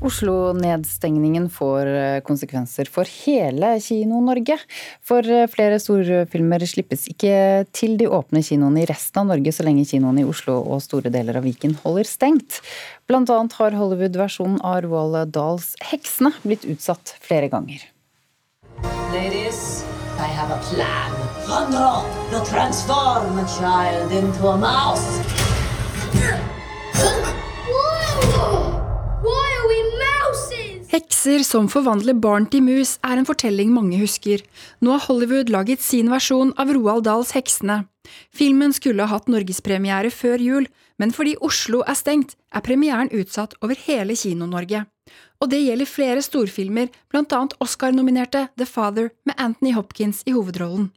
Oslo-nedstengningen får eh, konsekvenser for hele Kino-Norge. For eh, flere storfilmer slippes ikke til de åpne kinoene i resten av Norge så lenge kinoene i Oslo og store deler av Viken holder stengt. Blant annet har Hollywood-versjonen av Roald Dahls 'Heksene' blitt utsatt flere ganger. Ladies, I have a plan. Run, you'll transform a child into a mouse. Hekser som forvandler barn til mus er en fortelling mange husker. Nå har Hollywood laget sin versjon av Roald Dahls Heksene. Filmen skulle ha hatt norgespremiere før jul, men fordi Oslo er stengt, er premieren utsatt over hele Kino-Norge. Og det gjelder flere storfilmer, blant annet Oscar-nominerte The Father med Anthony Hopkins i hovedrollen.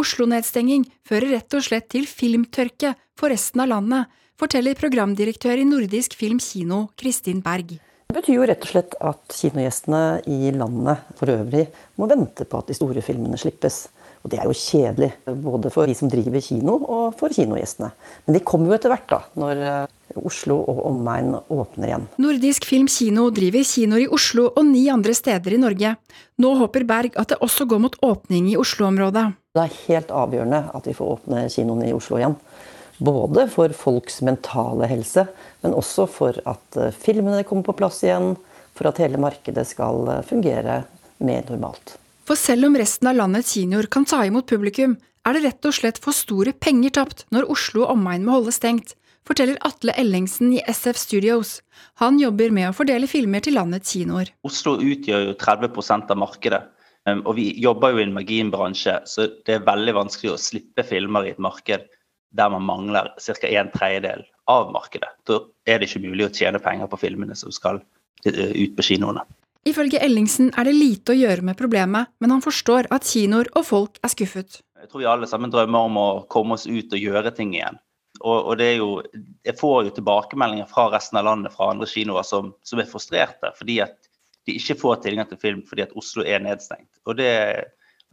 Oslo-nedstenging fører rett og slett til filmtørke for resten av landet, forteller programdirektør i Nordisk Film Kino, Kristin Berg. Det betyr jo rett og slett at kinogjestene i landet for øvrig må vente på at de store filmene slippes. Og det er jo kjedelig, både for de som driver kino og for kinogjestene. Men de kommer jo etter hvert, da, når eh, Oslo og omegn åpner igjen. Nordisk Film Kino driver kinoer i Oslo og ni andre steder i Norge. Nå håper Berg at det også går mot åpning i Oslo-området. Det er helt avgjørende at vi får åpne kinoene i Oslo igjen. Både for folks mentale helse, men også for at eh, filmene kommer på plass igjen. For at hele markedet skal eh, fungere mer normalt. For selv om resten av landets kinoer kan ta imot publikum, er det rett og slett for store penger tapt når Oslo og omegn må holde stengt, forteller Atle Ellingsen i SF Studios. Han jobber med å fordele filmer til landets kinoer. Oslo utgjør jo 30 av markedet. Um, og vi jobber jo i en marginbransje, så det er veldig vanskelig å slippe filmer i et marked der man mangler ca. en tredjedel av markedet. Da er det ikke mulig å tjene penger på filmene som skal eh, ut på kinoene. Ifølge Ellingsen er det lite å gjøre med problemet, men han forstår at kinoer og folk er skuffet. Jeg tror vi alle sammen drømmer om å komme oss ut og gjøre ting igjen. Og, og det er jo, jeg får jo tilbakemeldinger fra resten av landet fra andre kinoer som, som er frustrerte fordi at de ikke får tilgang til film fordi at Oslo er nedstengt. Og det,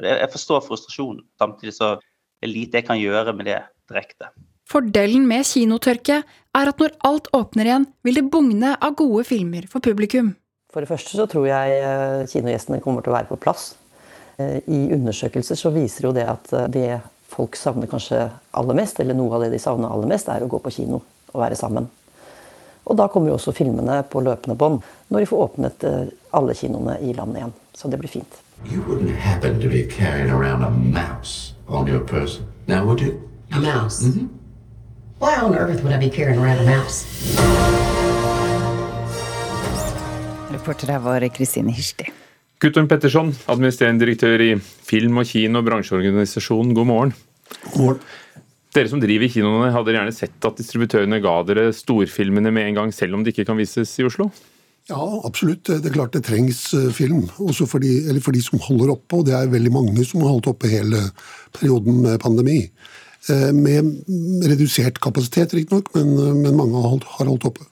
Jeg forstår frustrasjonen. Samtidig så er det lite jeg kan gjøre med det direkte. Fordelen med kinotørke er at når alt åpner igjen, vil det bugne av gode filmer for publikum. For det første så tror jeg eh, kinogjestene kommer til å være på plass. Eh, I undersøkelser så viser jo det at eh, det folk savner kanskje aller mest, eller noe av det de savner aller mest, er å gå på kino og være sammen. Og da kommer jo også filmene på løpende bånd når de får åpnet alle kinoene i landet igjen. Så det blir fint. You wouldn't happen to be carrying around a mouse on your person, now would you? A mouse? Mm -hmm. Why on earth would I be carrying around a mouse? Reporter her var Kristine Hirsti. Guttorm Petterson, administrerende direktør i Film- og kino- og bransjeorganisasjonen, god morgen. God morgen. Dere som driver kinoene, hadde gjerne sett at distributørene ga dere storfilmene med en gang, selv om de ikke kan vises i Oslo? Ja, absolutt. Det er klart det trengs eh, film. Også for de, for de som holder oppe, og det er veldig mange som har holdt oppe hele perioden med pandemi. Eh, med redusert kapasitet, riktignok, men, men mange har holdt, har holdt oppe.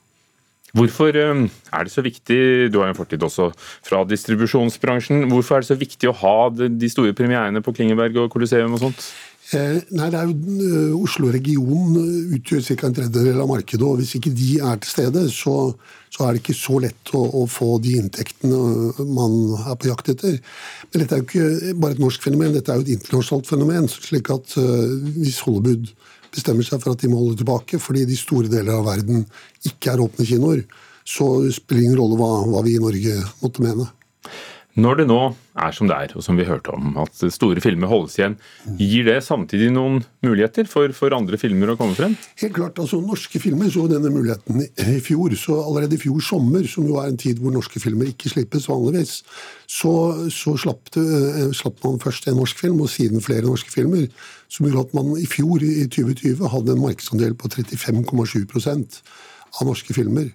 Hvorfor eh, er det så viktig, du har en fortid også fra distribusjonsbransjen, hvorfor er det så viktig å ha de store premierene på Klingeberg og Colosseum og sånt? Eh, nei, det er jo Oslo-regionen utgjør ca. en tredjedel av markedet. og Hvis ikke de er til stede, så, så er det ikke så lett å, å, få de inntektene man er på jakt etter. Men dette er jo ikke bare et norsk fenomen, dette er jo et internasjonalt fenomen. slik at hvis Hollywood bestemmer seg for at de må holde tilbake fordi de store deler av verden ikke er åpne kinoer, så spiller det ingen rolle hva, hva vi i Norge måtte mene. Når det nå er som det er, og som vi hørte om, at store filmer holdes igjen, gir det samtidig noen muligheter for, for andre filmer å komme frem? Helt klart. altså Norske filmer så denne muligheten i fjor. så Allerede i fjor sommer, som jo er en tid hvor norske filmer ikke slippes vanligvis, så, så slapp, det, eh, slapp, man først en norsk film, og siden flere norske filmer. Som gjorde at man i fjor, i 2020, hadde en markedsandel på 35,7% av norske filmer.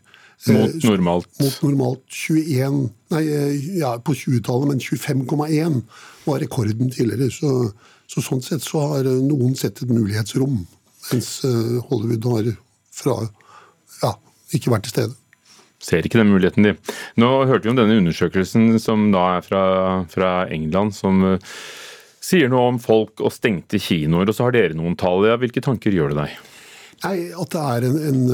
Mot eh, normalt? Mot normalt 21 Nei, eh, ja, på 20-tallet, men 25,1 var rekorden tidligere. Så, så, sånn sett så har eh, noen sett et mulighetsrom, mens Hollywood har fra ja, ikke vært til stede. Ser ikke den muligheten, de. Nå hørte vi om denne undersøkelsen som da er fra, fra England, som sier noe om folk og stengte kinoer. Og så har dere noen tall. Ja, hvilke tanker gjør det deg? Nei, At det er en, en,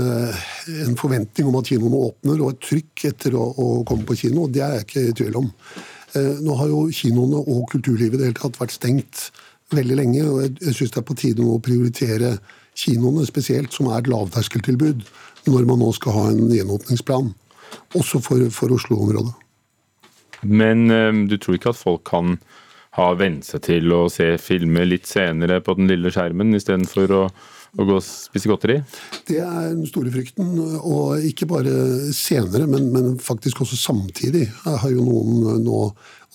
en forventning om at kinoene åpner, og et trykk etter å, å komme på kino. Det er jeg ikke i tvil om. Eh, nå har jo kinoene og kulturlivet i det hele tatt vært stengt veldig lenge, og jeg, jeg syns det er på tide å prioritere kinoene spesielt, som er et lavterskeltilbud, når man nå skal ha en gjenåpningsplan. Også for, for Oslo-området. Men um, du tror ikke at folk kan ha vent seg til å se filmer litt senere på den lille skjermen, istedenfor å, å gå og spise godteri? Det er den store frykten. Og ikke bare senere, men, men faktisk også samtidig. Jeg har jo noen nå,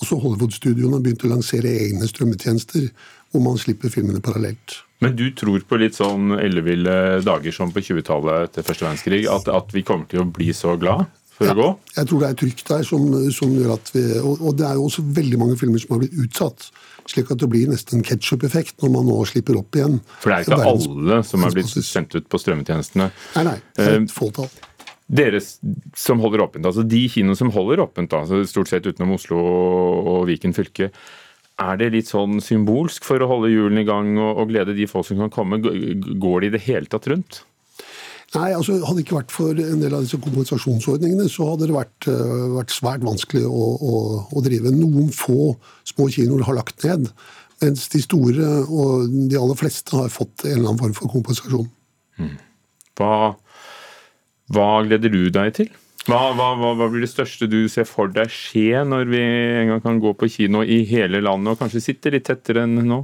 også Hollywood-studioene, begynt å lansere egne strømmetjenester hvor man slipper filmene parallelt. Men du tror på litt sånn elleville dager som på 20-tallet etter første verdenskrig, at, at vi kommer til å bli så glad? For ja, å går? Jeg tror det er trykk der som, som gjør at vi og, og, det er jo også veldig mange filmer som har blitt utsatt. Slik at det blir nesten en ketsjup-effekt når man nå slipper opp igjen. For det er ikke verdens, alle som er blitt sendt ut på strømmetjenestene? Nei, nei. Det er et eh, fåtall. Dere som holder åpent, altså De kinoene som holder åpent, altså stort sett utenom Oslo og Viken fylke, er det litt sånn symbolsk for å holde hjulene i gang og, og glede de folk som kan komme? Går de i det hele tatt rundt? Nei, altså Hadde det ikke vært for en del av disse kompensasjonsordningene, så hadde det vært, uh, vært svært vanskelig å, å, å, drive. Noen få små kinoer har lagt ned, mens de store og de aller fleste har fått en eller annen form for kompensasjon. Mm. Hva, hva, gleder du deg til? Hva, hva, hva, blir det største du ser for deg skje når vi en gang kan gå på kino i hele landet, og kanskje sitte litt tettere enn nå?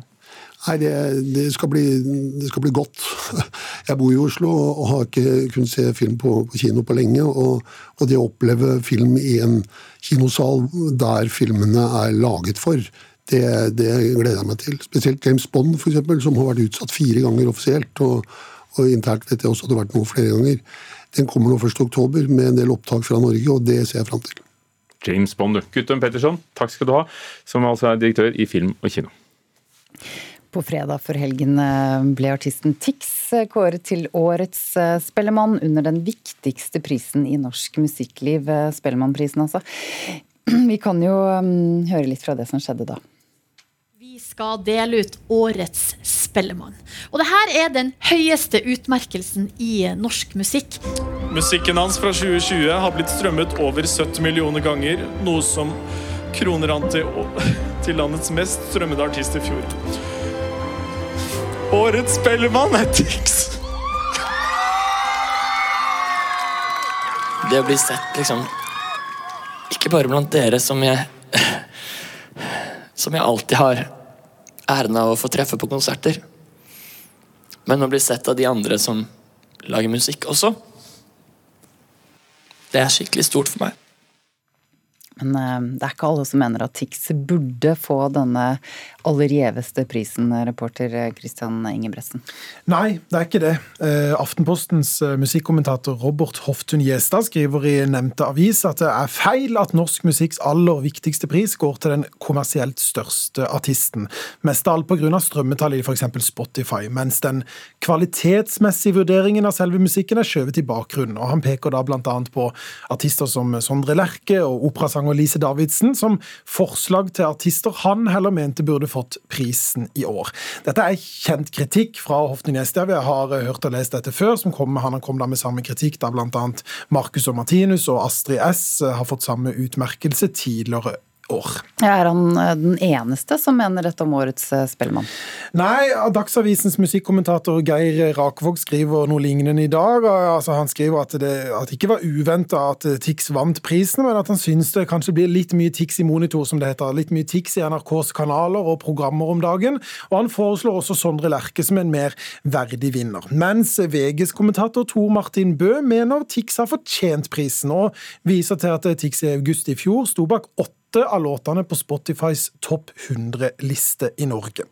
Nei, det, det, skal bli, det, skal bli, godt. Jeg bor i Oslo og har ikke kunnet se film på, på kino på lenge. Og, og, det å oppleve film i en kinosal der filmene er laget for, det, det gleder jeg meg til. Spesielt James Bond, for eksempel, som har vært utsatt fire ganger offisielt. Og, og internt vet jeg også at det har vært noe flere ganger. Den kommer nå 1.10 med en del opptak fra Norge, og det ser jeg fram til. James Bond Guttorm Petterson, takk skal du ha, som altså er direktør i Film og Kino. På fredag før helgen eh, ble artisten Tix eh, kåret til årets eh, Spellemann under den viktigste prisen i norsk musikkliv, Spellemannprisen altså. Vi kan jo mm, høre litt fra det som skjedde da. Vi skal dele ut årets Spellemann. Og det her er den høyeste utmerkelsen i norsk musikk. Musikken hans fra 2020 har blitt strømmet over 70 millioner ganger, noe som kroner han til, til landets mest strømmede artist i fjor. Årets Spellemann er Tix. Det å bli sett, liksom Ikke bare blant dere, som jeg Som jeg alltid har æren av å få treffe på konserter. Men å bli sett av de andre som lager musikk også. Det er skikkelig stort for meg. Men eh, det er ikke alle som mener at Tix burde få denne aller gjeveste prisen, reporter Christian Ingebretsen. Nei, det er ikke det. Eh, Aftenpostens eh, musikkommentator Robert Hoftun Gjestad skriver i nevnte avis at det er feil at norsk musikks aller viktigste pris går til den kommersielt største artisten. Mest av alt pga. strømmetallet i f.eks. Spotify, mens den kvalitetsmessige vurderingen av selve musikken er skjøvet i bakgrunnen. Og Han peker da bl.a. på artister som Sondre Lerche og operasanger Lise Davidsen som forslag til artister han heller mente burde fått prisen i år. Dette er kjent kritikk fra Hoften Gjestad. Vi har hørt og lest dette før. som kom, Han kom da med samme kritikk da bl.a. Marcus og Martinus og Astrid S eh, har fått samme utmerkelse tidligere år. Er han eh, den eneste som mener dette om årets eh, Spellemann? Nei, Dagsavisens musikkommentator Geir Rakvåg skriver noe lignende i dag. Altså, han skriver at det, at det ikke var uventa at Tix vant prisen, men at han syns det kanskje blir litt mye Tix i monitor, som det heter. Litt mye Tix i NRKs kanaler og programmer om dagen. Og han foreslår også Sondre Lerche som en mer verdig vinner. Mens VGs kommentator Tor Martin Bø mener Tix har fortjent prisen, og viser til at Tix i august i fjor sto bak åtte åtte av låtene på Spotifys topp 100-liste i Norge.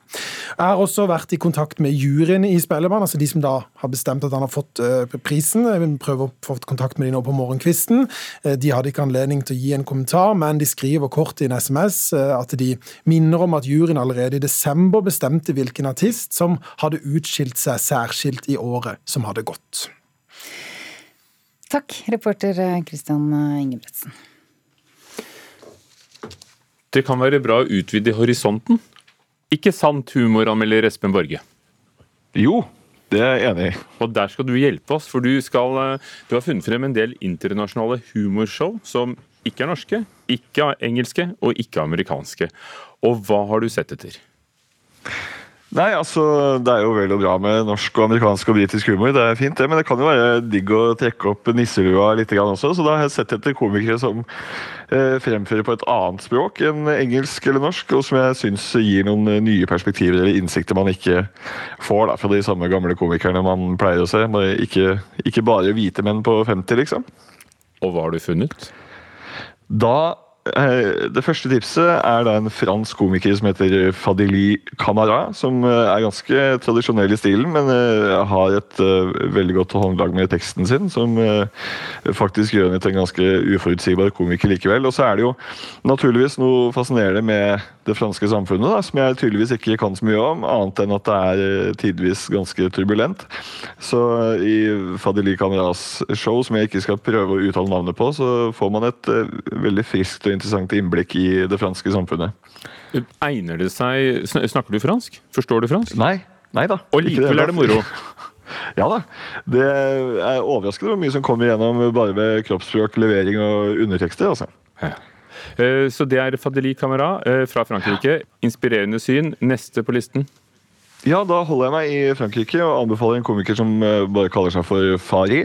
Jeg har også vært i kontakt med juryen i Spellemann, altså de som da har bestemt at han har fått uh, prisen. Jeg vil prøve å få kontakt med dem nå på morgenkvisten. Uh, de hadde ikke anledning til å gi en kommentar, men de skriver kort i en SMS uh, at de minner om at juryen allerede i desember bestemte hvilken artist som hadde utskilt seg særskilt i året som hadde gått. Takk, reporter Christian Ingebretsen. Det kan være bra å utvide horisonten. Ikke sant, humoranmelder Espen Borge? Jo, Det er jeg enig i. Og der skal du hjelpe oss, for du, skal, eh, du har funnet frem en del internasjonale humorshow som ikke er norske, ikke er engelske og ikke amerikanske. Og hva har du sett etter? Nei, altså, Det er jo vel og bra med norsk, og amerikansk og britisk humor, det er fint det, men det kan jo være digg å trekke opp nisselua litt også. Så da har jeg sett etter komikere som eh, fremfører på et annet språk enn engelsk eller norsk, og som jeg syns gir noen nye perspektiver eller innsikter man ikke får da, fra de samme gamle komikerne man pleier å se. Ikke, ikke bare hvite menn på 50, liksom. Og hva har du funnet? Da det første tipset er da en fransk komiker som heter Fadili Camara. Som eh, er ganske tradisjonell i stilen, men eh, har et veldig godt håndlag med teksten sin. Som faktisk gjør henne til en ganske uforutsigbar komiker likevel. Og så er det jo naturligvis noe fascinerende med det franske samfunnet, da, som jeg tydeligvis ikke kan så mye om, annet enn at det er tidvis ganske turbulent. Så i Fadili Camaras show, som jeg ikke skal prøve å uttale navnet på, så får man et veldig friskt og interessant innblikk i det franske samfunnet. Egner det seg Snakker du fransk? Forstår du fransk? Nei. Nei da. Og likevel er det moro? Ja da. Det er overraskende hvor mye som kommer gjennom bare ved kroppsspråk, levering og undertekster. altså. Ja. Eh, så det er Fadeli Camara eh, fra Frankrike. Inspirerende syn. Neste på listen? Ja, da holder jeg meg i Frankrike og anbefaler en komiker som eh, bare kaller seg for Fari.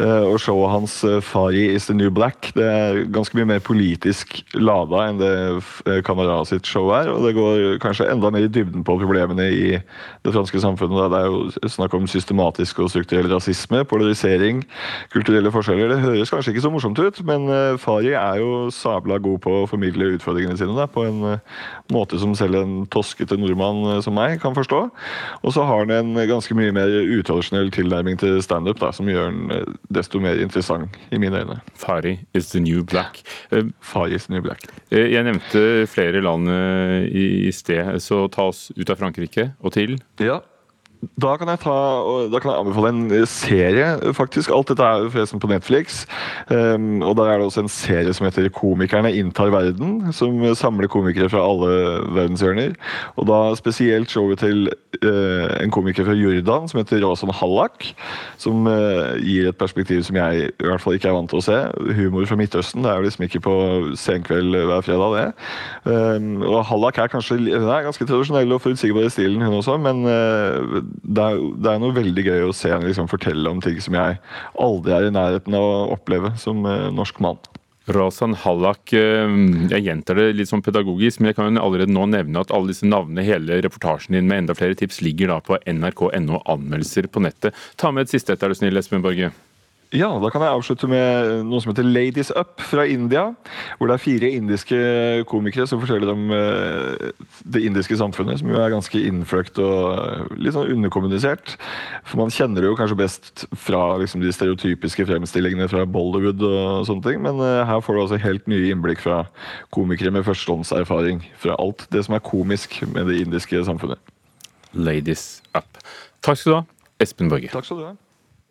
Eh, og showet hans eh, 'Fari is the new black' det er ganske mye mer politisk lada enn det Camara sitt show er. Og det går kanskje enda mer i dybden på problemene i det franske samfunnet. Det er jo snakk om systematisk og strukturell rasisme, polarisering, kulturelle forskjeller. Det høres kanskje ikke så morsomt ut, men Fari er jo sabla god på å formidle utfordringene sine da, på en måte som selv en toskete nordmann som meg kan forstå. Og så har han en ganske mye mer utradisjonell tilnærming til standup, som gjør den eh, desto mer interessant i mine øyne. Fari is the new black. Uh, Fari is the new black. Jeg nevnte flere land i sted, så ta oss ut av Frankrike og til? Ja, da kan, ta, da kan, jeg anbefale en serie, faktisk. Alt dette er forresten på Netflix. Um, og Der er det også en serie som heter 'Komikerne inntar verden', som samler komikere fra alle verdenshjørner. Og da spesielt showet til uh, en komiker fra Jordan som heter Rawson Hallak. Som uh, gir et perspektiv som jeg i hvert fall ikke er vant til å se. Humor fra Midtøsten. Det er jo liksom ikke på senkveld hver fredag, det. Um, og Hallak er kanskje er ganske tradisjonell og forutsigbar i stilen, hun også, men uh, det er, det er, noe veldig gøy å se henne liksom fortelle om ting som jeg aldri er i nærheten av å oppleve som eh, norsk mann. Razan Hallak, eh, jeg gjentar det litt sånn pedagogisk, men jeg kan jo allerede nå nevne at alle disse navnene, hele reportasjen din med enda flere tips, ligger da på nrk.no anmeldelser på nettet. Ta med et siste et, er du snill, Espen Borge. Ja, da kan jeg avslutte med noe som heter Ladies Up fra India. Hvor det er fire indiske komikere som forteller om eh, det indiske samfunnet, som jo er ganske innfløkt og eh, litt sånn underkommunisert. For man kjenner det jo kanskje best fra liksom, de stereotypiske fremstillingene fra Bollywood og sånne ting, men eh, her får du altså helt nye innblikk fra komikere med førstehåndserfaring fra alt det som er komisk med det indiske samfunnet. Ladies Up. Takk skal du ha, Espen Borge. Takk skal du ha.